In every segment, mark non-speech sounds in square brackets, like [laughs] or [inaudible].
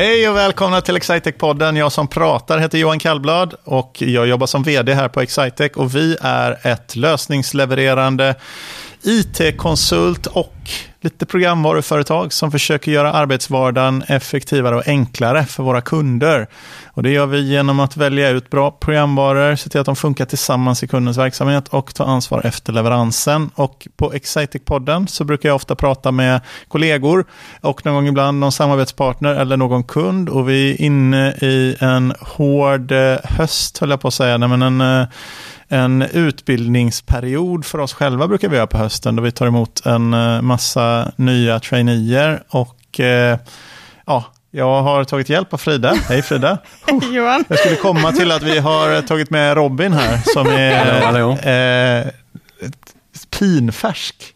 Hej och välkomna till Excitec-podden. Jag som pratar heter Johan Kallblad och jag jobbar som vd här på Excitec och vi är ett lösningslevererande IT-konsult och lite programvaruföretag som försöker göra arbetsvardagen effektivare och enklare för våra kunder. Och det gör vi genom att välja ut bra programvaror, se till att de funkar tillsammans i kundens verksamhet och ta ansvar efter leveransen. Och på Excitec-podden så brukar jag ofta prata med kollegor och någon gång ibland någon samarbetspartner eller någon kund. Och vi är inne i en hård eh, höst, höll jag på att säga. Nej, men en, eh, en utbildningsperiod för oss själva brukar vi göra på hösten då vi tar emot en eh, massa nya traineer och eh, ja, jag har tagit hjälp av Frida. Hej Frida. [laughs] Hej Johan. Jag skulle komma till att vi har tagit med Robin här som är. Eh, pinfärsk.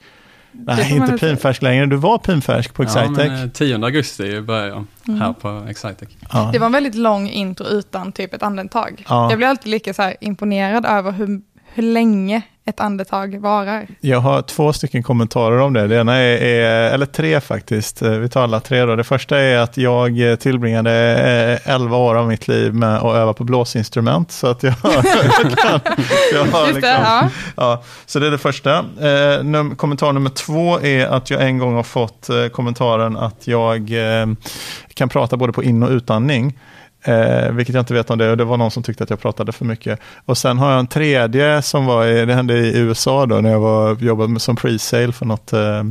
Nej, inte väl pinfärsk längre. Du var pinfärsk på Ja, Excitec. eh, 10 augusti börjar jag Mm. här på Excitec. Ja. Det var en väldigt lång intro utan typ ett andetag. Ja. Jag blir alltid lika så här imponerad över hur, hur länge ett andetag varar. Jag har två stycken kommentarer om det. Det ena är, är eller tre faktiskt. Eh, Vi tar alla tre då. Det första är att jag eh, tillbringade eh, 11 år av mitt liv med att öva på blåsinstrument. Så att jag, [laughs] jag kan, jag har Just det, liksom- ja. Ja, så det är det första. Eh, num- kommentar nummer två är att jag en gång har fått eh, kommentaren att jag eh, kan prata både på in och utandning. Eh, vilket jag inte vet om det, och det var någon som tyckte att jag pratade för mycket. Och sen har jag en tredje som var, i, det hände i USA då, när jag var, jobbade med, som pre-sale för något eh,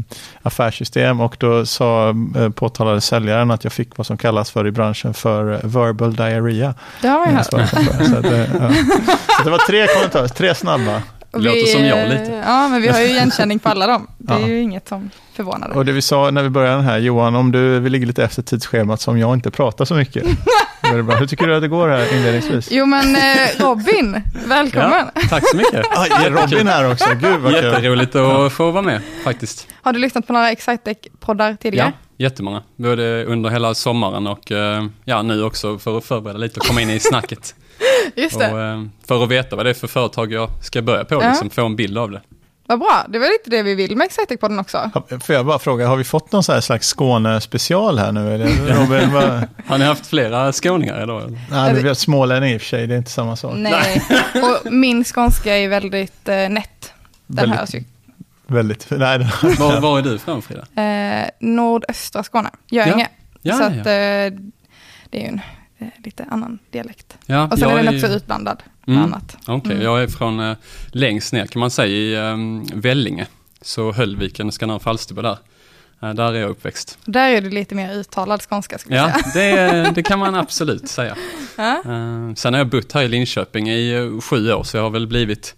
affärssystem. Och då sa, eh, påtalade säljaren att jag fick vad som kallas för i branschen för verbal diarrhea. Det har man ju hört. Så, det- ja. [laughs] så det var tre kommentarer, tre snabba. Och Låter som jag eh, lite. Ja, men vi har ju igenkänning på alla dem. Det är [laughs] Ja. ju inget som förvånar. Och det vi sa när vi började den här, Johan, om du vi ligger lite efter tidsschemat som jag inte pratar så mycket. [laughs] Hur tycker du att det går här inledningsvis? Jo, men eh, Robin, välkommen. Ja, tack så mycket. [laughs] Ah, är Robin här också? Gud vad kul. Jätteroligt att få vara med faktiskt. Har du lyssnat på några Excitec-poddar Ja, tidigare? jättemånga. Både under hela sommaren och eh, ja, nu också för att förbereda lite och komma in i snacket. [laughs] Just och, det, eh, för att veta vad det är för företag jag ska börja på, Ja. liksom, få en bild av det. vad bra. Det var lite det vi vill med Excitec-podden också. Får jag bara fråga, har vi fått någon så här slags Skåne-special här nu? Eller? [laughs] Robin, vad... [laughs] Har ni haft flera skåningar idag? eller? Nej, vi har smålänning i och för sig, det är inte samma sak. Nej, och min skånska är väldigt eh, nätt. Den Väldigt- hörs ju. Väldigt, nej, Var, var är du från Frida? Eh, nordöstra Skåne, Göinge. Ja, så ja. att, eh, det är ju en eh, lite annan dialekt. ja Och sen är den också utblandad med Mm. annat. Okej, Mm. jag är från eh, längst ner kan man säga i um, Vellinge. Så Höllviken, Skanör Falsterbo där. Eh, där är jag uppväxt. Där är det lite mer uttalad skånska skulle jag Ja, säga. det, [laughs] det kan man absolut säga. Ja. Eh, sen har jag bott här i Linköping i eh, sju år, så jag har väl blivit,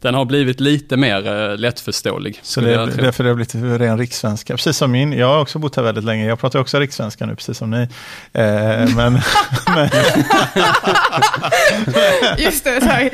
den har blivit lite mer uh, lättförståelig. Så det är därför det har blivit ren rikssvenska. Precis som min, jag har också bott här väldigt länge. Jag pratar också rikssvenska nu, precis som ni. Eh, men, [laughs] men, Just det, så här,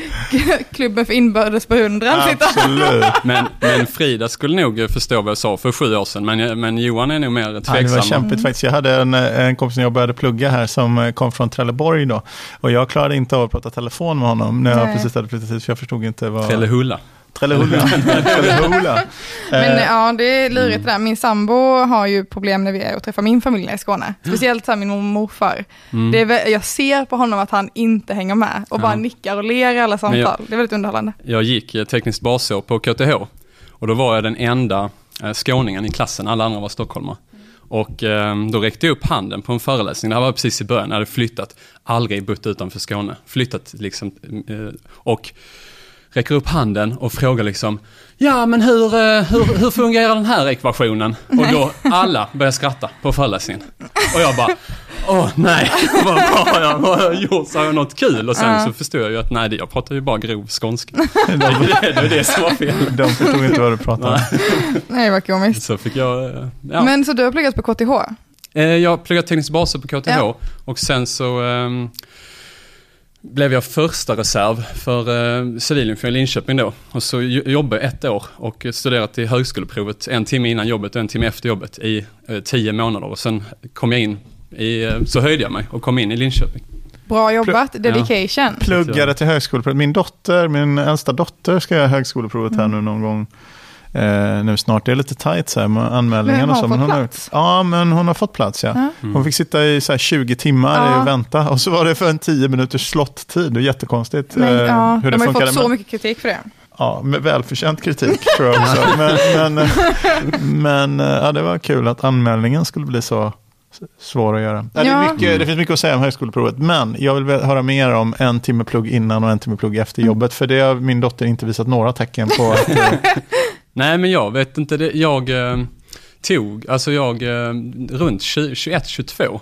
klubben för inbördes sitter här. absolut. Men, men Frida skulle nog eh, förstå vad jag sa för sju år sedan, men, men Johan är nog mer Ja, det tveksam. var kämpigt faktiskt. Jag hade en, en kompis när jag började plugga här som eh, kom från Trelleborg då. Och jag klarade inte av att prata telefon med honom när jag Nej. precis hade flyttat hit. För jag förstod inte vad... Trellehulla. Trellehulla. [laughs] Trellehulla. Men Eh, ja, det är lurigt det där. Min sambo har ju problem när vi är och träffar min familj i Skåne. Speciellt så här min morfar. Mm. Det är, jag ser på honom att han inte hänger med och bara Ja. nickar och ler i alla samtal. jag- Det är väldigt underhållande. Jag gick tekniskt basår på KTH och då var jag den enda eh, skåningen i klassen, alla andra var stockholmare. Och eh, då räckte jag upp handen på en föreläsning, det här var precis i början, jag hade flyttat, aldrig bott utanför Skåne, flyttat liksom, eh, och räcker upp handen och frågar liksom, ja men hur, eh, hur, hur fungerar den här ekvationen? Och då alla börjar skratta på föreläsningen. Och jag bara, åh nej, [laughs] vad, har jag, vad har jag gjort? Så har jag något kul? Och sen Ja. så förstod jag ju att nej, det- jag pratar ju bara grov skånska. [laughs] Det är det, det, som var fel. De förstod inte vad du pratade om. Nej, vad komiskt. Så fick jag, eh, ja. Men så du har pluggat på KTH? Eh, Jag pluggade teknisk baser på KTH Ja. och sen så ehm, blev jag första reserv för uh, civilingenjör i Linköping då. Och så jo- jobbade jag ett år och studerat till högskoleprovet en timme innan jobbet och en timme efter jobbet i eh, tio månader. Och sen kom jag in, i, eh, så höjde jag mig och kom in i Linköping. Bra jobbat, dedication. Pluggade till högskoleprovet. Min dotter, min äldsta dotter ska göra högskoleprovet här nu någon gång eh, nu snart. Det är lite tajt så här med anmälningen Men och har så. hon Men fått har, plats? ja, men hon har fått plats ja. Mm. Hon fick sitta i så här 20 timmar Ja. och vänta. Och så var det för en 10 minuters slott-tid. Och jättekonstigt Men, eh, ja, hur det de har ju fått så Men- mycket kritik för det. Ja, med välförtjänt kritik tror jag också. [laughs] Men, men, men eh, ja, det var kul att anmälningen skulle bli så svår att göra. Ja. Det, är mycket, det finns mycket att säga om högskoleprovet, men jag vill höra mer om en timme plugg innan och en timme plugg efter Mm. jobbet, för det har min dotter inte visat några tecken på. Att, eh, [laughs] Nej, men jag vet inte. Det, jag eh, tog, alltså jag, eh, runt 21-22,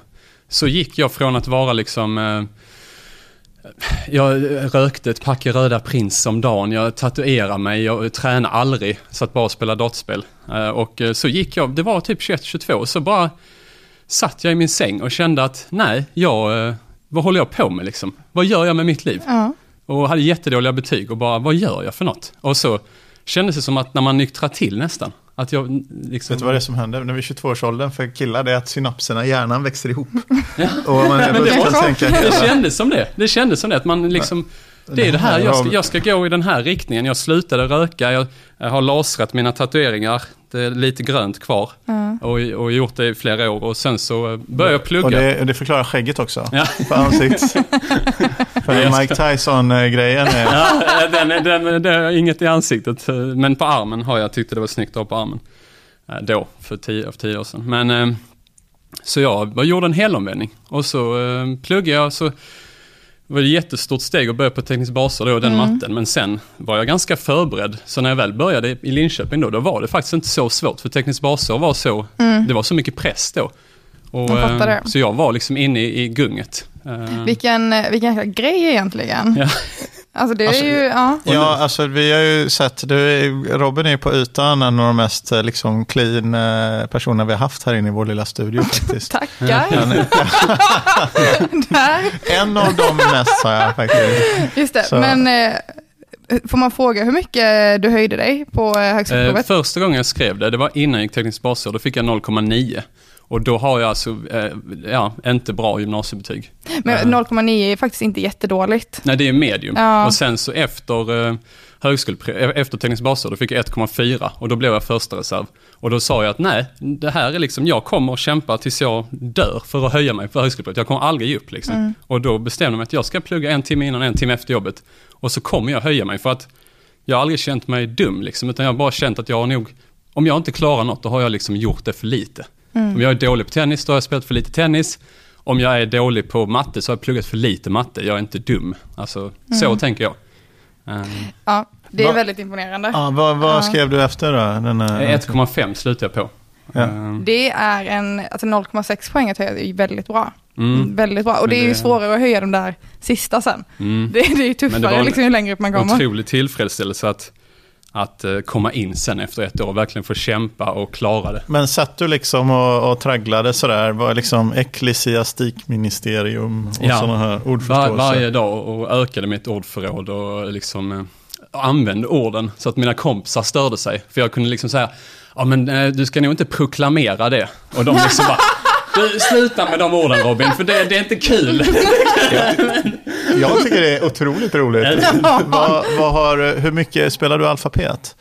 så gick jag från att vara liksom eh, jag rökte ett pack röda prins om dagen, jag tatuerade mig, jag tränade aldrig, satt bara och spelade dataspel. Eh, och eh, så gick jag, det var typ 21-22, så bara satt jag i min säng och kände att nej, jag, eh, vad håller jag på med liksom? Vad gör jag med mitt liv? Ja. Och hade jättedåliga betyg och bara, vad gör jag för något? Och så kändes det som att när man nyktrar till nästan, att jag liksom... vet du vad det är som händer när vi är 22-årsåldern för killar? Det är att synapserna i hjärnan växer ihop. [laughs] Och man Men det kan var- tänka Det kändes som det. Det kändes som det, att man liksom... Det är det här, jag ska, jag ska gå i den här riktningen. Jag slutade röka, jag, jag har lasrat mina tatueringar. Det är lite grönt kvar. Ja. Och, och gjort det i flera år. Och sen så började jag plugga. Och det, det förklarar skägget också. Ja. På ansikts. [laughs] för Mike Tyson-grejen är... [laughs] Ja, den, den, är inget i ansiktet. Men på armen har jag tyckte det var snyggt att ha på armen. Eh, Då, för tio, för tio år sedan. Men, eh, så jag gjorde en helomvändning. Och så eh, pluggade jag. Så var det ett jättestort steg att börja på teknisk baser då, den matten. Men sen var jag ganska förberedd. Så när jag väl började i Linköping då, då var det faktiskt inte så svårt. För teknisk baser var så, det var så mycket press då. Och, Jag så jag var liksom inne i, i gunget. Eh, Vilken, vilken grej egentligen. Ja. Alltså det är Alltså, ju, ja. Ja, alltså vi har ju sett, du, Robin är ju på ytan en av de mest eh, liksom, clean eh, personer vi har haft här inne i vår lilla studio [laughs] faktiskt. Tackar. [laughs] En av de mest sa jag faktiskt. Just det, Så- men eh, får man fråga hur mycket du höjde dig på eh, Eh, högskoleprovet? första gången jag skrev det, det var innan jag gick teknisk basår, då fick jag 0,9. Och då har jag alltså, eh, ja, inte bra gymnasiebetyg. Men 0,9 är faktiskt inte jättedåligt. Nej, det är medium. Ja. Och sen så efter eh, högskole, efter teknisk basår, då fick jag 1,4 och då blev jag första reserv. Och då sa jag att nej, det här är liksom, jag kommer att kämpa tills jag dör för att höja mig på högskoleprovet. Jag kommer aldrig ge upp liksom. Och då bestämde jag mig att jag ska plugga en timme innan, en timme efter jobbet. Och så kommer jag höja mig för att jag har aldrig känt mig dum liksom, utan jag har bara känt att jag har nog, om jag inte klarar något, då har jag liksom gjort det för lite. Om jag är dålig på tennis, då har jag spelat för lite tennis. Om jag är dålig på matte så har jag pluggat för lite matte. Jag är inte dum. Alltså, så tänker jag. Um, Ja, det är Va- väldigt imponerande. Ja, vad, Ja. skrev du efter då? Den, eh, 1,5 slutar jag på. Ja. Ehm, Det är en, alltså 0,6 poäng att höja, det är väldigt bra. mm, Väldigt bra. Och Men det är ju det- svårare att höja de där sista sen. mm. Det, det är ju det tuffare liksom, ju längre upp man kommer. Otrolig tillfredsställelse att, att eh, komma in sen efter ett år och verkligen få kämpa och klara det. Men satt du liksom och, och tragglade sådär, var liksom ecklesiastikministerium och Ja. sådana här Var, ordförståelser? varje dag och ökade mitt ordförråd och liksom eh, använde orden så att mina kompisar störde sig. För jag kunde liksom säga, ja men eh, du ska nog inte proklamera det. Och de liksom bara, du sluta med de orden Robin, för det, det är inte kul. [laughs] [laughs] Jag tycker det är otroligt roligt. vad, vad har, hur mycket spelar du alfabet?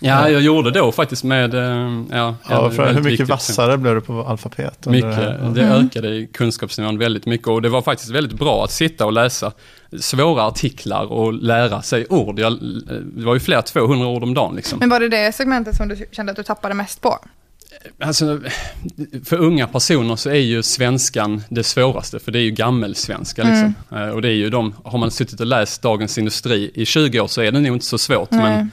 Ja, jag gjorde då faktiskt med, eh, ja, Ja, för hur mycket viktigt. vassare blev du på alfabet? under det? Mycket, det ökade i kunskapsnivån väldigt mycket och det var faktiskt väldigt bra att sitta och läsa svåra artiklar och lära sig ord. Jag, det var ju flera 200 ord om dagen liksom. Men var det det segmentet som du kände att du tappade mest på? Alltså, för unga personer så är ju svenskan det svåraste, för det är ju gammelsvenska liksom. Eh, Och det är ju de, har man suttit och läst Dagens Industri i 20 år så är det nog inte så svårt, men,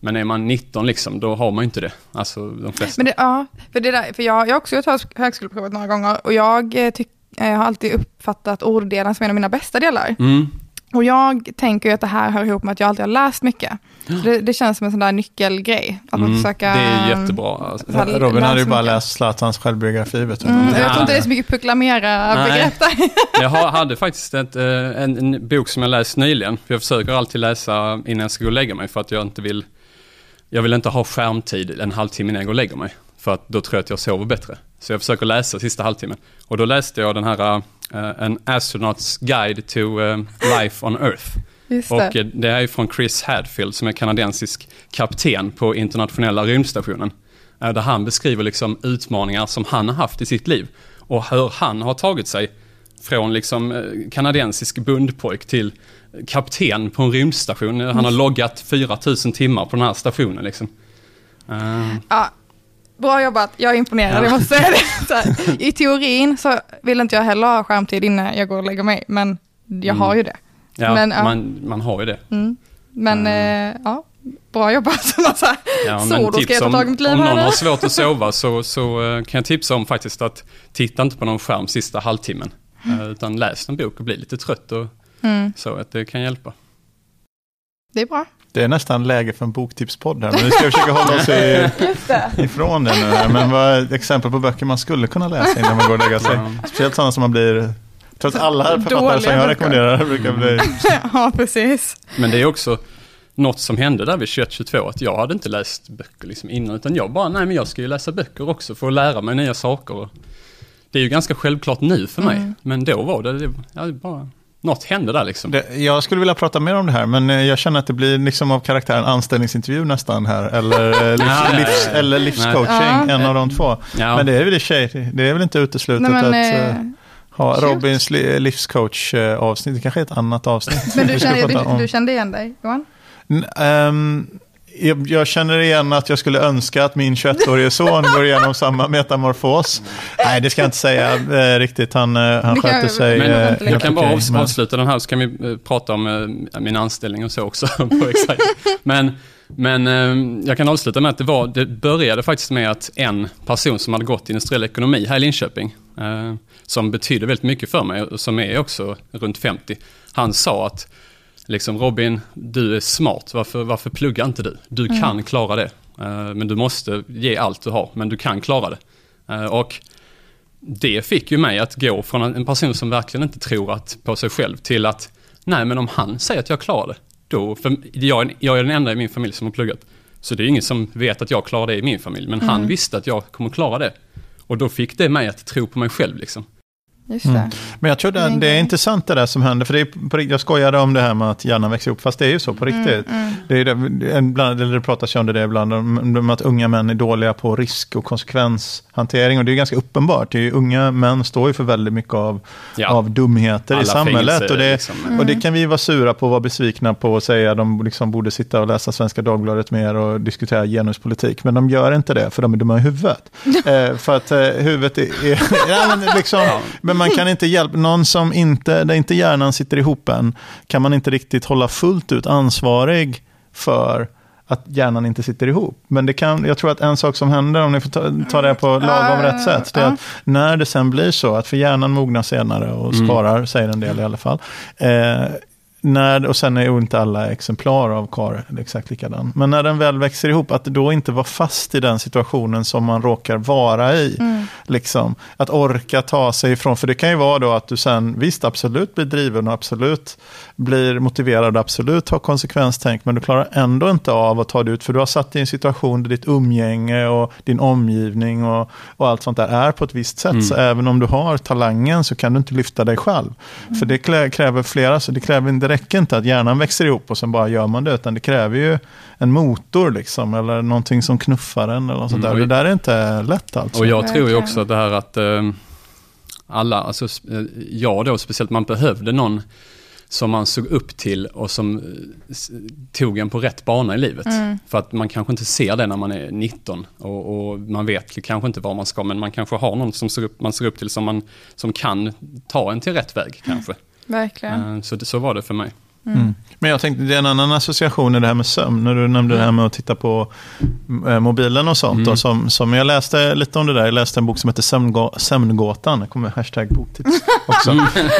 men är man 19 liksom, då har man ju inte det. Alltså de flesta. Men det, ja, för, det där, för jag, jag har också gjort högs- högskoleprovet några gånger och jag, eh, tyck, eh, har alltid uppfattat orddelen som en av mina bästa delar. Mm. Och jag tänker ju att det här hör ihop med att jag alltid har läst mycket. Så Det, det känns som en sån där nyckelgrej. Att Mm. försöka... Det är jättebra. Alltså. Här, Robin hade ju bara mycket. läst Zlatans självbiografi, vet du. Mm, jag Ja. tror inte det är så mycket proklamera-begrepp där. [laughs] Jag hade faktiskt ett, eh, en, en bok som jag läst nyligen. Jag försöker alltid läsa innan jag ska gå och lägga mig för att jag inte vill Jag vill inte ha skärmtid en halvtimme innan jag går och lägger mig. För att då tror jag att jag sover bättre. Så jag försöker läsa sista halvtimmen. Och då läste jag den här uh, En Astronaut's Guide to eh, Life on Earth. Just det. Och eh, det är från Chris Hadfield som är kanadensisk kapten på internationella rymdstationen. Eh, Där han beskriver liksom utmaningar som han har haft i sitt liv. Och hur han har tagit sig från liksom eh, kanadensisk bundpojk till kapten på en rymdstation. Han har loggat 4000 timmar på den här stationen liksom. Eh, Ja, bra jobbat, jag är imponerad, Ja. jag måste säga det. [laughs] Här, I teorin så vill inte jag heller ha skärmtid innan jag går och lägger mig, men jag Mm. har ju det. ja, Men, ja. Man, man har ju det. Mm. Men Mm. eh, ja, bra jobbat. [laughs] så här, Ja, så, då ska jag ta tag i mitt liv om någon har svårt att sova [laughs] så, så eh, kan jag tipsa om faktiskt att titta inte på någon skärm sista halvtimmen. eh, Utan läs en bok och bli lite trött och Mm, så att det kan hjälpa. det är bra. Det är nästan läge för en boktipspodd här, men vi ska försöka hålla oss i, ifrån det nu. Här. Men vad är exempel på böcker man skulle kunna läsa innan man går och lägga sig? Ja. Speciellt sådana som man blir... Trots alla författare Dåliga som jag rekommenderar brukar bli... [laughs] ja, precis. Men det är också något som hände där vid 21-22, att jag hade inte läst böcker liksom innan, utan jag bara, nej men jag ska ju läsa böcker också för att lära mig nya saker. Och Det är ju ganska självklart nu för mig, Mm. men då var det, det ja, det bara, något hände där liksom. Det, jag skulle vilja prata mer om det här, men eh, jag känner att det blir liksom av karaktären anställningsintervju nästan här. Eller, eh, [laughs] livs, livs, eller livscoaching, en av de två. Ja. Men det är väl i sig, det är väl inte uteslutet Nej, men, att eh, eh, ha cute. Robins li, livscoach-avsnitt. Det kanske är ett annat avsnitt. men du kände, du, du kände igen dig, Johan? N- ehm, jag, jag känner igen att jag skulle önska att min 21-årige son går igenom samma metamorfos. [laughs] Nej, det ska jag inte säga eh, riktigt. Han, eh, han Det sköter sig Men eh, jag kan bara okej, avs- men- avsluta den här så kan vi eh, prata om eh, min anställning och så också. [laughs] Men, men eh, jag kan avsluta med att det, var, det började faktiskt med att en person som hade gått industriell ekonomi här i Linköping, eh, som betyder väldigt mycket för mig och som är också runt 50, han sa att liksom Robin, du är smart, varför, varför pluggar inte du? Du kan klara det, eh, men du måste ge allt du har, men du kan klara det. Eh, och det fick ju mig att gå från en person som verkligen inte tror att, på sig själv till att, nej men om han säger att jag klarar det, då, för jag, är- jag är den enda i min familj som har pluggat. Så det är ingen som vet att jag klarar det i min familj, men han visste att jag kommer klara det. Och då fick det mig att tro på mig själv liksom. Just det. Mm. Men jag tror det, det är intressant det där som händer. För det är på, jag skojade om det här med att hjärnan växer ihop, fast det är ju så på riktigt. Mm, Det, är det, ibland, eller det pratas ju om det ibland, om, om att unga män är dåliga på risk och konsekvenshantering. Och det är ganska uppenbart. Det är ju, unga män står ju för väldigt mycket av, Ja. av dumheter i Alla samhället. fängelser, Och det, liksom. och det kan vi vara sura på vara besvikna på och säga. De liksom borde sitta och läsa Svenska Dagbladet mer och diskutera genuspolitik. Men de gör inte det, för de är dumma i huvudet. [laughs] eh, för att eh, huvudet är... är [laughs] ja, men, liksom, men man kan inte hjälpa, någon som inte, där inte hjärnan sitter ihop än, kan man inte riktigt hålla fullt ut ansvarig för att hjärnan inte sitter ihop. Men det kan, jag tror att en sak som händer, om ni får ta, ta det på lagom Ah, rätt sätt, det är ah. att när det sen blir så, att för hjärnan mognar senare och Mm. sparar, säger en del i alla fall, eh, när, och sen är ju inte alla exemplar av KAR exakt likadan. Men när den väl växer ihop, att då inte vara fast i den situationen som man råkar vara i. Mm. Liksom, att orka ta sig ifrån, för det kan ju vara då att du sen, visst absolut blir driven och absolut blir motiverad och absolut har konsekvenstänk, men du klarar ändå inte av att ta det ut, för du har satt dig i en situation där ditt umgänge och din omgivning och, och allt sånt där är på ett visst sätt. Mm. Så även om du har talangen så kan du inte lyfta dig själv. För det kräver flera, så det kräver det räcker inte att hjärnan växer ihop och sen bara gör man det, utan det kräver ju en motor liksom, eller någonting som knuffar en eller något sånt där. Mm, och- det där är inte lätt alltså. Och jag tror ju Verkligen. Också det här att eh, alla, alltså eh, jag då speciellt, man behövde någon som man såg upp till och som eh, tog en på rätt bana i livet. Mm. För att man kanske inte ser det när man är 19 och, och man vet kanske inte var man ska, men man kanske har någon som ser upp, man ser upp till som, man, som kan ta en till rätt väg kanske. Verkligen. Eh, Så, så var det för mig. Mm. Men jag tänkte, det är en annan association i det här med sömn, när du nämnde det här med att titta på eh, mobilen och sånt. Mm. Då, som, som jag läste lite om det där, jag läste en bok som heter Sömngå, Sömngåtan, det kommer hashtag boktips [laughs] också.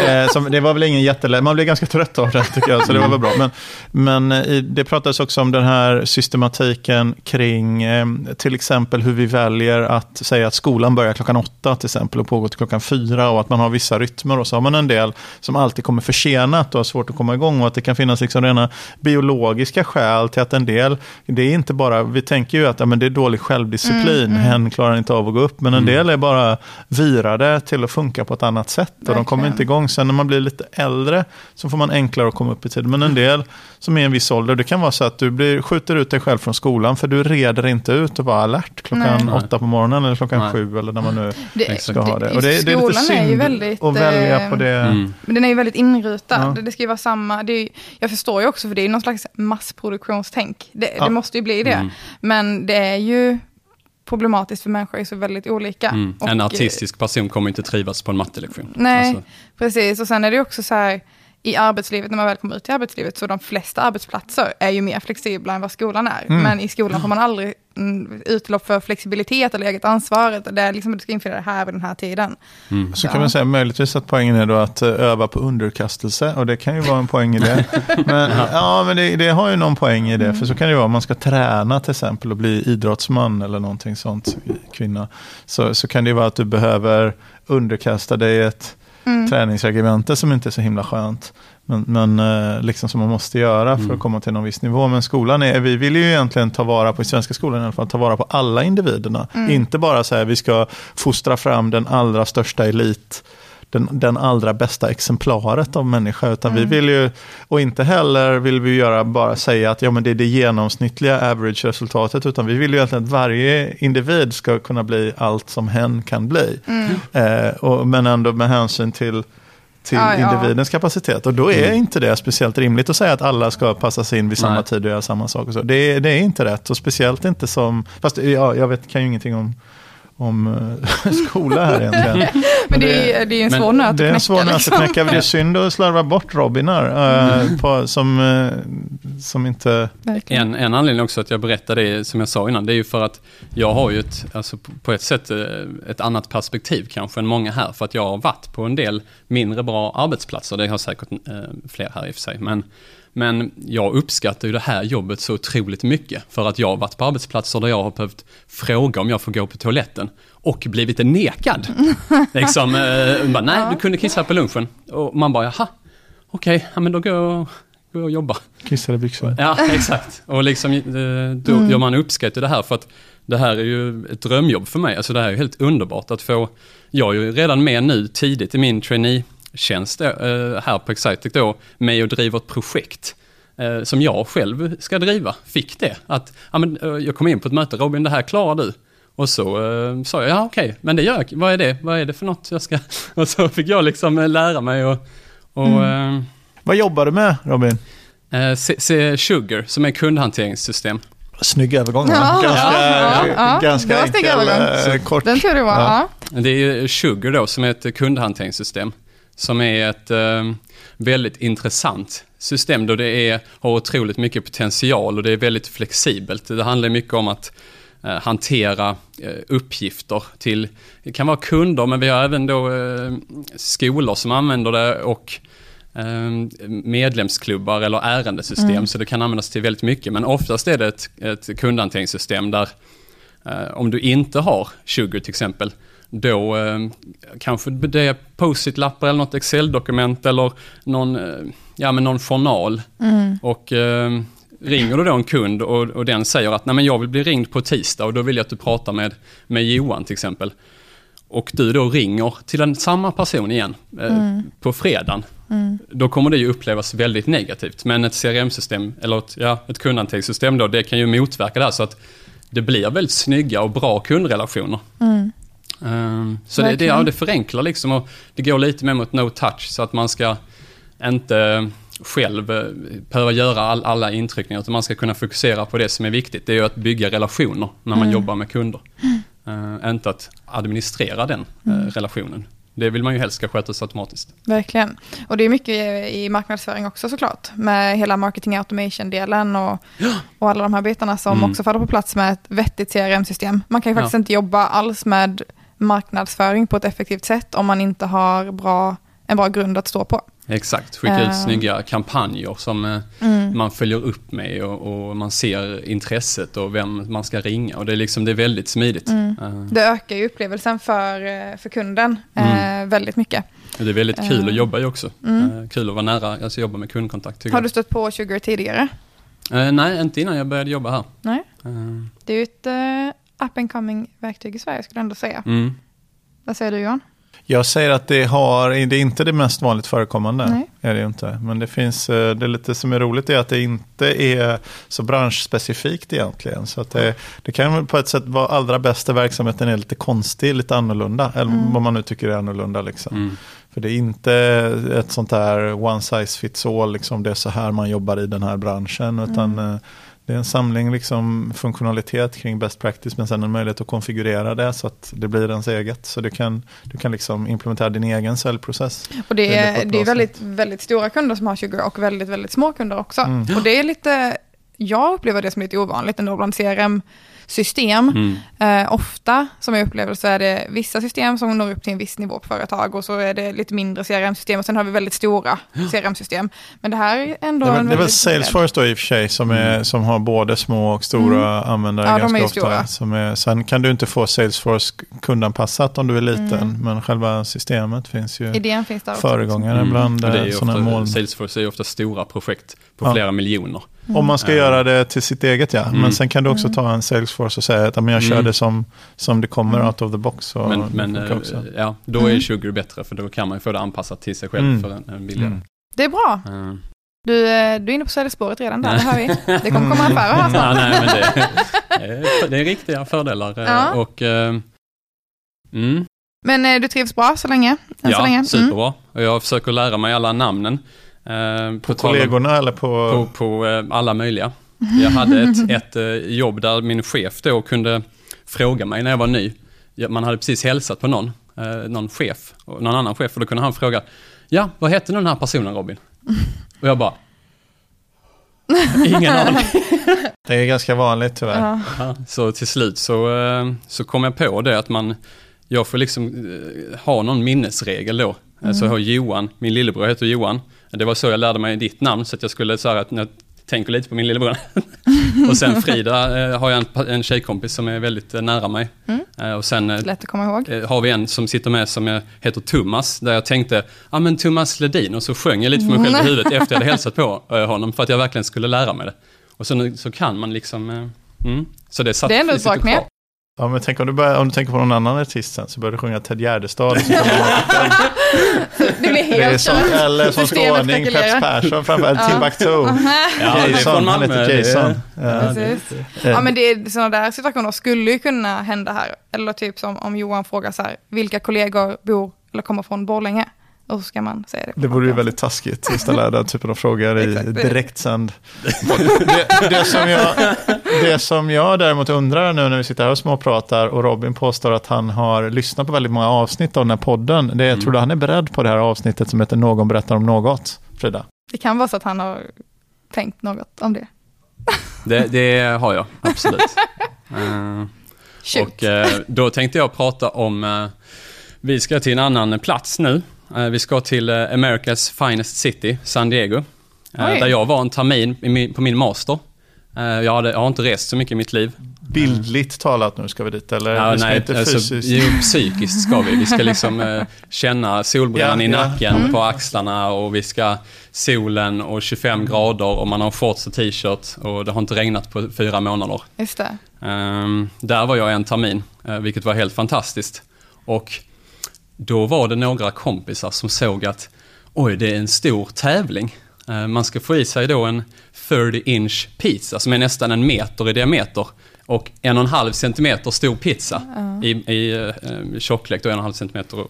eh, som, det var väl ingen jättelätt, man blev ganska trött av det tycker jag, så det var väl bra. Men, men eh, i, det pratades också om den här systematiken kring eh, till exempel hur vi väljer att säga att skolan börjar klockan åtta till exempel och pågår till klockan fyra och att man har vissa rytmer och så har man en del som alltid kommer försenat och har svårt att komma igång och att det kan finnas liksom rena biologiska skäl till att en del, det är inte bara, vi tänker ju att ja, men det är dålig självdisciplin, mm, mm. hen klarar inte av att gå upp, men en mm. del är bara virade till att funka på ett annat sätt och de kommer inte igång. Sen när man blir lite äldre så får man enklare att komma upp i tid, men en del som är en viss ålder, det kan vara så att du blir, skjuter ut dig själv från skolan för du reder inte ut och vara alert klockan Nej. åtta på morgonen eller klockan Nej. sju eller när man nu det, ska ha det. Och det, det är lite synd är väldigt, att välja på det. Mm. Men den är ju väldigt inrutad. Ja. Det ska ju vara samma. Det är, jag förstår ju också för det är någon slags massproduktionstänk. Det, ja. det måste ju bli det. Mm. Men det är ju problematiskt för människor är så väldigt olika. Mm. Och, en artistisk person kommer inte trivas på en mattelektion. Nej, alltså. precis. Och sen är det också så här, i arbetslivet, när man väl kommer ut i arbetslivet, så de flesta arbetsplatser är ju mer flexibla än vad skolan är. Mm. Men i skolan får man aldrig mm, utlopp för flexibilitet eller eget ansvar. Det är liksom, du ska införa det här vid den här tiden. Mm. Så, så kan man säga möjligtvis att poängen är då att eh, öva på underkastelse. Och det kan ju vara en poäng i det. [laughs] Men, ja, men det, det, har ju någon poäng i det. För så kan det vara om man ska träna till exempel och bli idrottsman eller någonting sånt, kvinna. Så, så kan det vara att du behöver underkasta dig ett mm. träningsregemente som inte är så himla skönt. Men, men eh, liksom som man måste göra för mm. att komma till någon viss nivå. Men skolan är, vi vill ju egentligen ta vara på, i svenska skolan i alla fall, ta vara på alla individerna. Mm. Inte bara så vi ska fostra fram den allra största elit den, den allra bästa exemplaret av människa. Utan mm. vi vill ju, och inte heller vill vi göra bara säga att ja, men det är det genomsnittliga average-resultatet. Utan vi vill ju att varje individ ska kunna bli allt som hen kan bli. Mm. Eh, och, men ändå med hänsyn till till ja, individens kapacitet. Och då är mm. inte det speciellt rimligt att säga att alla ska passas in vid samma Nej. tid och göra samma sak. Och så. Det, det, är inte rätt och speciellt inte som, fast ja, jag vet, kan ju ingenting om om eh, [laughs] skola här egentligen. [laughs] men det, är, det är en svår nöt att knäcka. Det är en svår nöt att liksom. knäcka. Det är [laughs] synd att slarva bort Robinar äh, mm. på, som, äh, som inte... En, en anledning också att jag berättar det som jag sa innan, det är ju för att jag har ju ett, alltså på ett sätt ett annat perspektiv kanske än många här, för att jag har varit på en del mindre bra arbetsplatser, det har säkert fler här i och för sig, men men jag uppskattar ju det här jobbet så otroligt mycket för att jag har varit på arbetsplatser där jag har behövt fråga om jag får gå på toaletten och blivit nekad. [laughs] liksom, eh, bara, nej, du kunde kissa på lunchen. Och man bara, jaha, okej, okay, ja, men då går jag, jag och jobbar. Kissar i byxor. Ja, [laughs] exakt. Och liksom, eh, då mm. gör man uppskattar det här för att det här är ju ett drömjobb för mig. Alltså det här är helt underbart att få, jag är ju redan med nu tidigt i min trainee tjänst eh, här på Excitec då med och driver ett projekt eh, som jag själv ska driva. Fick det. Att, ja, men, eh, jag kom in på ett möte, Robin det här klarar du. Och så uh, sa jag, ja okej, okay, men det gör jag. Vad är det? Vad är det för något jag ska... [laughs] Och så fick jag liksom lära mig och... och mm. uh, Vad jobbar du med Robin? Uh, C, Sugar, som är kundhanteringssystem. Snygg övergång. Ja, ganska ja, ja, ganska enkel, kort. Den tror du var, ja. Det är Sugar då, som är ett kundhanteringssystem som är ett eh, väldigt intressant system då det är, har otroligt mycket potential och det är väldigt flexibelt. Det handlar mycket om att eh, hantera eh, uppgifter till, det kan vara kunder men vi har även då eh, skolor som använder det och eh, medlemsklubbar eller ärendesystem mm. så det kan användas till väldigt mycket men oftast är det ett, ett kundhanteringssystem där eh, om du inte har Sugar till exempel då eh, kanske det är post-it-lappar eller något Excel-dokument eller någon, eh, ja, men någon journal. Mm. Och eh, ringer du då en kund och, och den säger att Nej, men jag vill bli ringd på tisdag och då vill jag att du pratar med, med Johan till exempel. Och du då ringer till en, samma person igen eh, mm. på fredagen. Mm. Då kommer det ju upplevas väldigt negativt. Men ett CRM-system, eller ett, ja, ett kundhanteringssystem då, det kan ju motverka det här så att det blir väldigt snygga och bra kundrelationer. Mm. Um, så det, det, ja, det förenklar liksom och det går lite mer mot no touch så att man ska inte själv eh, behöva göra all, alla intryckningar utan man ska kunna fokusera på det som är viktigt. Det är ju att bygga relationer när man mm. jobbar med kunder. Uh, inte att administrera den uh, relationen. Det vill man ju helst ska skötas automatiskt. Verkligen. Och det är mycket i marknadsföring också såklart. Med hela marketing automation-delen och, och alla de här bitarna som mm. också faller på plats med ett vettigt CRM-system. Man kan ju faktiskt ja. inte jobba alls med marknadsföring på ett effektivt sätt om man inte har bra, en bra grund att stå på. Exakt, skicka ut uh, snygga kampanjer som eh, mm. man följer upp med och, och, man ser intresset och vem man ska ringa. Och det är, liksom, det är väldigt smidigt. Mm. Uh. Det ökar ju upplevelsen för, eh, för kunden mm. uh, väldigt mycket. Det är väldigt kul att Eh, jobba i också. mm. Eh, Kul att vara nära, alltså jobba med kundkontakt Har du stött på Sugar tidigare? Eh, Nej, inte innan jag började jobba här. Nej. Eh, Det är ju ett up and coming verktyg i Sverige skulle jag ändå säga. Mm. Vad säger du Johan? Jag säger att det, har, det är inte det mest vanligt förekommande. Nej. Är det inte. Men det finns, eh, det är lite som är roligt är att det inte är så branschspecifikt egentligen. Så att det, det kan på ett sätt vara allra bästa verksamheten är lite konstig, lite annorlunda. Eller Mm. vad man nu tycker är annorlunda. Liksom. Mm. För det är inte ett sånt där one size fits all, liksom, det är så här man jobbar i den här branschen. Utan Mm. Det är en samling liksom, funktionalitet kring best practice men sen en möjlighet att konfigurera det så att det blir ens eget. Så du kan, du kan liksom implementera din egen säljprocess. Och det är det är väldigt, väldigt stora kunder som har Sugar och väldigt, väldigt små kunder också. Mm. Och det är lite, jag upplever det som lite ovanligt ändå bland CRM-system. Mm. Eh, ofta, som jag upplever, så är det vissa system som når upp till en viss nivå på företag och så är det lite mindre CRM-system och sen har vi väldigt stora CRM-system. Men det här är ändå... Det är, väl- det är väl väldigt Salesforce då i och för sig som, är, som har både små och stora användare Mm. Ja, de är ganska ofta. stora. Som är, sen kan du inte få Salesforce kundanpassat om du är liten Mm. men själva systemet finns ju Idén finns där också. föregångare Mm. bland ju sådana moln. Salesforce är ju ofta stora projekt på Ja. flera miljoner. Om man ska Mm. göra det till sitt eget ja. Mm. Men sen kan du också Mm. ta en Salesforce och säga att ja, men jag kör Mm. det som, som det kommer Mm. out of the box. Och Men, men eh, också. ja, då är Mm. Sugar bättre för då kan man ju få det anpassat till sig själv Mm. för en, en billigare. Mm. Det är bra. Eh, Du, eh, du är inne på säljspåret redan där, det hör vi. Det kommer komma affärer här [laughs] ja, snart. nej, men det, det är riktiga fördelar. Ja. Och, mm, Men du trivs bra så länge? Än så ja, länge? Mm. superbra. Och jag försöker lära mig alla namnen. Eh, På kollegorna eller på... På, på eh, alla möjliga. Jag hade ett, [laughs] ett eh, jobb där min chef då kunde fråga mig när jag var ny. Man hade precis hälsat på någon, någon chef, någon annan chef, och då kunde han fråga, ja, vad hette den här personen Robin? Och jag bara, [laughs] ingen aning. [laughs] Det är ganska vanligt tyvärr. Ja. Så till slut så, så kom jag på det att man, jag får liksom ha någon minnesregel då. Mm. Så jag har Johan, min lillebror heter Johan. Det var så jag lärde mig ditt namn, så att jag skulle säga att när jag tänker lite på min lillebror. [laughs] och sen [laughs] Frida eh, har jag en, en tjejkompis som är väldigt eh, nära mig. Mm. Eh, och sen Lätt att komma ihåg. har vi en som sitter med som heter Thomas, där jag tänkte, ja ah, men Thomas Ledin, och så sjöng jag lite för mig själv i huvudet efter jag hade [laughs] hälsat på honom, för att jag verkligen skulle lära mig det. Och så, så kan man liksom, mm. så det satt Det är ändå ett bra knep. Ja, men tänk om du, börjar, om du tänker på någon annan artist sen så börjar du sjunga Ted Gärdestad. [laughs] Det blir Det är helt som, eller som ordning Peps. Persson framför Ja. Timbuktu. Ja, det Jason, han heter det Jason. Ja. Ja men det är, sådana där situationer skulle ju kunna hända här. Eller typ som om Johan frågar så här, vilka kollegor bor eller kommer från Borlänge? Och så ska man säga det. Det vore ju väldigt taskigt att ställa den typen av frågor i [laughs] direktsänd. det, det, som jag, det som jag däremot undrar nu när vi sitter här och småpratar och Robin påstår att han har lyssnat på väldigt många avsnitt av den här podden. Det, Mm. Tror du han är beredd på det här avsnittet som heter Någon berättar om något? Frida? Det kan vara så att han har tänkt något om det. Det, det har jag, absolut. [laughs] Shoot. och eh, då tänkte jag prata om, eh, vi ska till en annan plats nu. Eh, vi ska till eh, America's Finest City, San Diego. eh, Oj. där jag var en termin på min master. Jag, hade, jag har inte rest så mycket i mitt liv. Bildligt talat nu ska vi dit, eller? Ja, vi ska nej, inte alltså, fysiskt. jo, psykiskt ska vi. Vi ska liksom eh, känna solbrännan Ja, i ja. nacken Mm. på axlarna och vi ska solen och 25 grader och man har shorts och t-shirt och det har inte regnat på fyra månader. Just det. Ehm, där var jag en termin, vilket var helt fantastiskt. Och då var det några kompisar som såg att oj, det är en stor tävling. Eh, man ska få i sig då en 30 inch pizza som är nästan en meter i diameter och en och en halv centimeter stor pizza i, i eh, tjocklek, då en och en halv centimeter.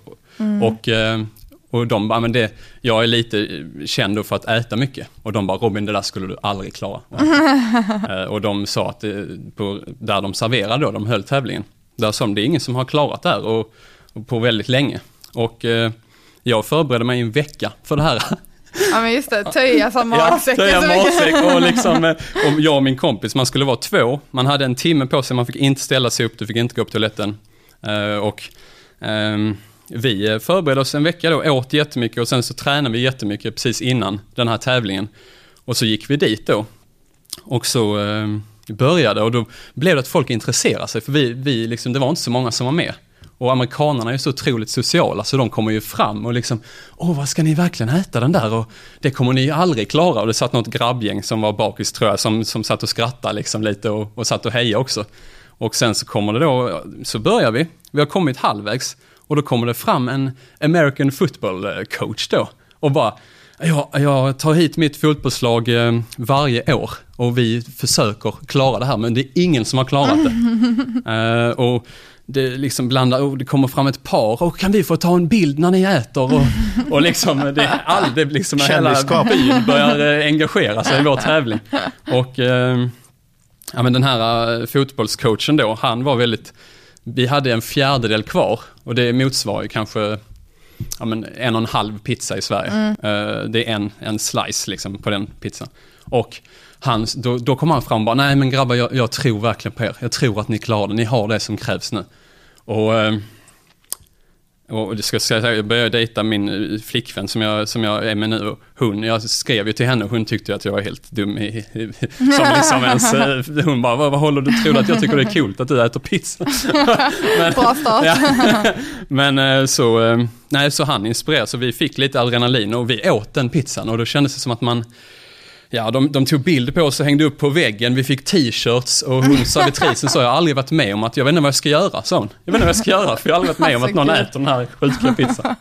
Och, eh, och de bara, men det, jag är lite känd då för att äta mycket. Och de bara, Robin det där skulle du aldrig klara. [laughs] Eh, och de sa att på, där de serverade då, de höll tävlingen, där sa de, det är ingen som har klarat det här och på väldigt länge. Och eh, jag förberedde mig en vecka för det här. Ja men just det, töja som magsäcken. töja så mycket. magsäck och [laughs] liksom, eh, och jag och min kompis, man skulle vara två. Man hade en timme på sig, man fick inte ställa sig upp, du fick inte gå på toaletten. Eh, och ehm, vi eh, förberedde oss en vecka då, åt jättemycket och sen så tränade vi jättemycket precis innan den här tävlingen. Och så gick vi dit då. Och så eh, började och då blev det att folk intresserade sig för vi, vi liksom, det var inte så många som var med. Och amerikanerna är så otroligt sociala så de kommer ju fram och liksom, åh vad ska ni verkligen äta den där? Och det kommer ni ju aldrig klara. Och det satt något grabbgäng som var bakis tror jag, som, som satt och skrattade liksom lite och, och satt och hejade också. Och sen så kommer det då, så börjar vi, vi har kommit halvvägs och då kommer det fram en American football eh, coach då och bara, jag, jag tar hit mitt fotbollslag eh, varje år och vi försöker klara det här men det är ingen som har klarat det. uh, [laughs] och det liksom blandar, och det kommer fram ett par och kan vi få ta en bild när ni äter? Och, och liksom, det, all, det liksom hela byn börjar engagera sig i vår tävling. Och uh, ja, men den här fotbollscoachen då, han var väldigt vi hade en fjärdedel kvar och det motsvarar ju kanske ja, men en och en halv pizza i Sverige. Mm. Uh, det är en, en slice liksom på den pizzan. Och han, då, då kom han fram och bara, nej men grabbar jag, jag, tror verkligen på er. Jag tror att ni klarar det, ni har det som krävs nu. Och uh, och det ska säga, jag började dejta min eh, flickvän som jag, som jag är med nu. Hon, jag skrev ju till henne och hon tyckte att jag var helt dum i, som liksom ens, eh, hon bara, vad, vad håller du, tror du att jag tycker det är coolt att du äter pizza? [laughs] men, Bra start. Ja, men eh, så, nej så han inspirerade, så vi fick lite adrenalin och vi åt den pizzan och då kändes det som att man Ja, de, de tog bild på oss och hängde upp på väggen. Vi fick t-shirts och hon servitrisen sa, jag har aldrig varit med om att, jag vet inte vad jag ska göra, sa hon. Jag vet inte vad jag ska göra, för jag har aldrig varit med om att någon äter den här sjuka pizzan.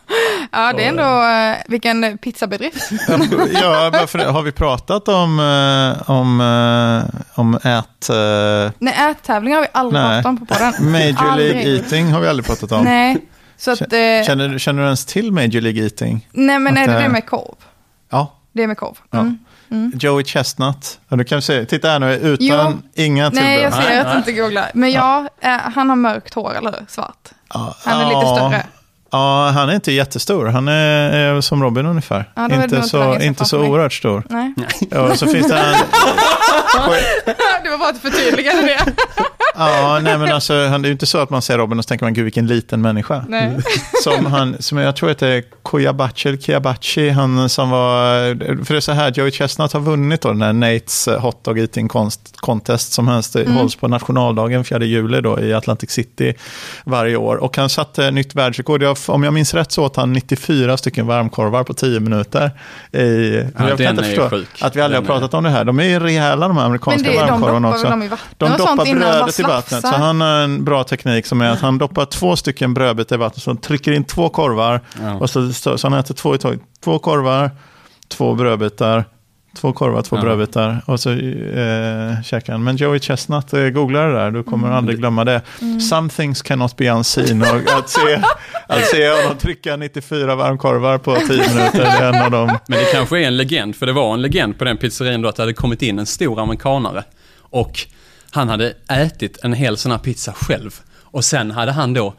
Ja, det är ändå, uh, vilken pizzabedrift. ja, varför, har vi pratat om, uh, om, uh, om ät... Nej, ättävlingar har vi aldrig nej. pratat om på podden. Major League Eating har vi aldrig pratat om. Nej. Så att, känner, känner du ens till Major League Eating? Nej, men att är det det med korv? Ja. Det är med korv. Mm. Ja. Mm. Joey Chestnut. Ja, du kan se, titta här nu, utan jo. inga tillbehör. Nej, jag ser att du inte googlar. Men ja, ja, eh, han har mörkt hår, eller hur? Svart. Ja, han är lite större. Ja, han är inte jättestor. Han är, är som Robin ungefär. Ja, inte så, inte så oerhört stor. Nej. Ja, så finns det en... [laughs] det var bara ett förtydligande det. [laughs] ja, [laughs] nej men alltså, det är ju inte så att man ser Robin och så tänker man, gud vilken liten människa. Nej. Som han, som jag tror heter Koyabachi, eller Kiabachi, han som var, för det är så här, Joey Chestnut har vunnit då den här Nates Hot Dog Eating Contest som helst mm. hålls på nationaldagen 4 juli då i Atlantic City varje år. Och han satte nytt världsrekord. Jag om jag minns rätt så åt han 94 stycken varmkorvar på 10 minuter. I, ja, jag kan inte förstå sjuk. att vi aldrig den har pratat är... om det här. De är ju rejäla de här amerikanska det, varmkorvarna också. De, de doppar brödet i vattnet. Så han har en bra teknik som är att han doppar två stycken brödbitar i vattnet. Så han trycker in två korvar ja. och så, så, han äter två i taget. Två korvar, två brödbitar Två korvar, två ja. brödbitar och så eh, käkar han. Men Joey Chestnut, eh, googla det där, du kommer mm. aldrig glömma det. Mm. Some things cannot be unseen. Och att, se, att se honom trycka 94 varmkorvar på 10 minuter, det är en av dem. Men det kanske är en legend, för det var en legend på den pizzerian då att det hade kommit in en stor amerikanare. Och han hade ätit en hel sån här pizza själv. Och sen hade han då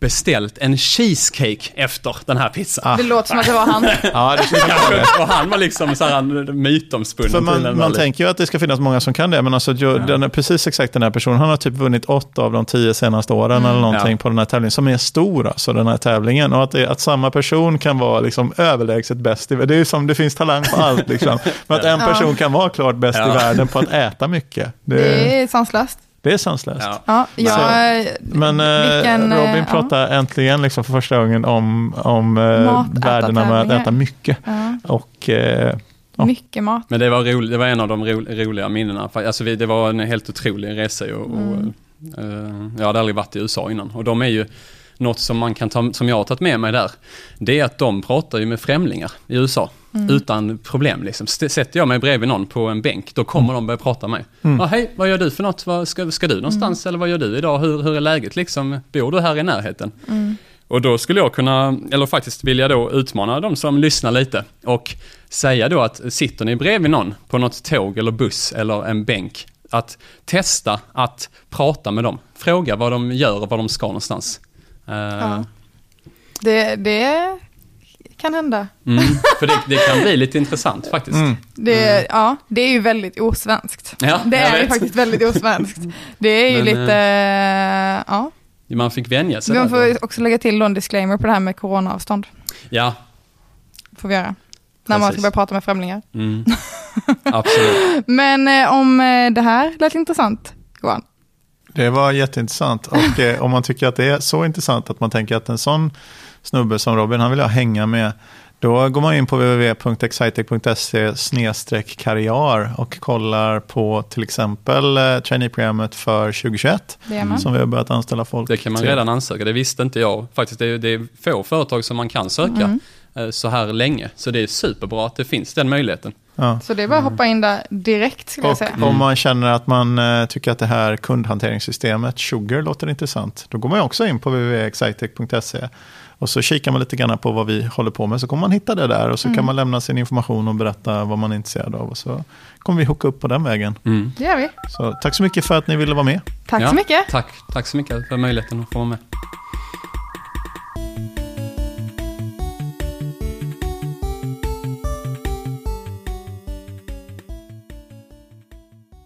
beställt en cheesecake efter den här pizzan. Ah. Det låter som att det var han. [laughs] ja, det kanske, och han var liksom så här mytomspunnen. För man, man tänker ju att det ska finnas många som kan det, men alltså, ja. den är precis exakt den här personen, han har typ vunnit åtta av de tio senaste åren mm. eller någonting ja. på den här tävlingen, som är stor alltså, den här tävlingen. Och att, det, att samma person kan vara liksom överlägset bäst i Det är som det finns talang på allt, liksom. [laughs] Men att en person kan vara klart bäst i världen på att äta mycket. Det, det är sanslöst. Det är sanslöst. Ja. Ja, men eh, vilken, Robin ja. pratar äntligen liksom för första gången om, om eh, värdena med att äta mycket. Ja. Och, eh, Mycket mat. Men det var, rolig, det var en av de ro, roliga minnena. Alltså vi, det var en helt otrolig resa. Och, mm. och, uh, jag hade aldrig varit i USA innan. Och de är ju, något som, man kan ta, som jag har tagit med mig där, det är att de pratar ju med främlingar i USA. Mm. Utan problem liksom. Sätter jag mig bredvid någon på en bänk, då kommer mm. de börja prata med mig. Mm. Ah, Hej, vad gör du för något? Vad, ska, ska du någonstans mm. eller vad gör du idag? Hur, hur är läget liksom? Bor du här i närheten? Mm. Och då skulle jag kunna, eller faktiskt vilja då utmana de som lyssnar lite och säga då att sitter ni bredvid någon på något tåg eller buss eller en bänk, att testa att prata med dem. Fråga vad de gör och var de ska någonstans. Uh, ja. det, det kan hända. Mm, för det, det, kan bli lite intressant faktiskt. Mm. Det, mm. Ja, det är ju väldigt osvenskt. Ja, det är ju faktiskt väldigt osvenskt. Det är ju Men, lite, äh, ja. Man fick vänja sig. Vi får också lägga till en disclaimer på det här med coronaavstånd. Ja. Får vi göra. När man ska börja prata med främlingar. Mm. [laughs] Absolut. Men eh, om eh, det här lät intressant, Johan. Det var jätteintressant. Och eh, om man tycker att det är så intressant att man tänker att en sån snubbe som Robin, han vill jag hänga med. Då går man in på www.excitec.se karriär och kollar på till exempel eh, traineeprogrammet för 2021 Det är man. som vi har börjat anställa folk Det kan man till. redan ansöka, det visste inte jag. Faktiskt, det är, det är få företag som man kan söka Mm. eh, så här länge. Så det är superbra att det finns den möjligheten. Ja. Så det är bara att hoppa in där direkt skulle jag Och säga. om man känner att man eh, tycker att det här kundhanteringssystemet, Sugar, låter intressant, då går man också in på www.excitec.se och så kikar man lite grann på vad vi håller på med, så kommer man hitta det där och så kan man lämna sin information och berätta vad man är intresserad av och så kommer vi hooka upp på den vägen. Mm. Det gör vi. Så tack så mycket för att ni ville vara med. Tack Ja, så mycket. Tack, tack så mycket för möjligheten att få vara med.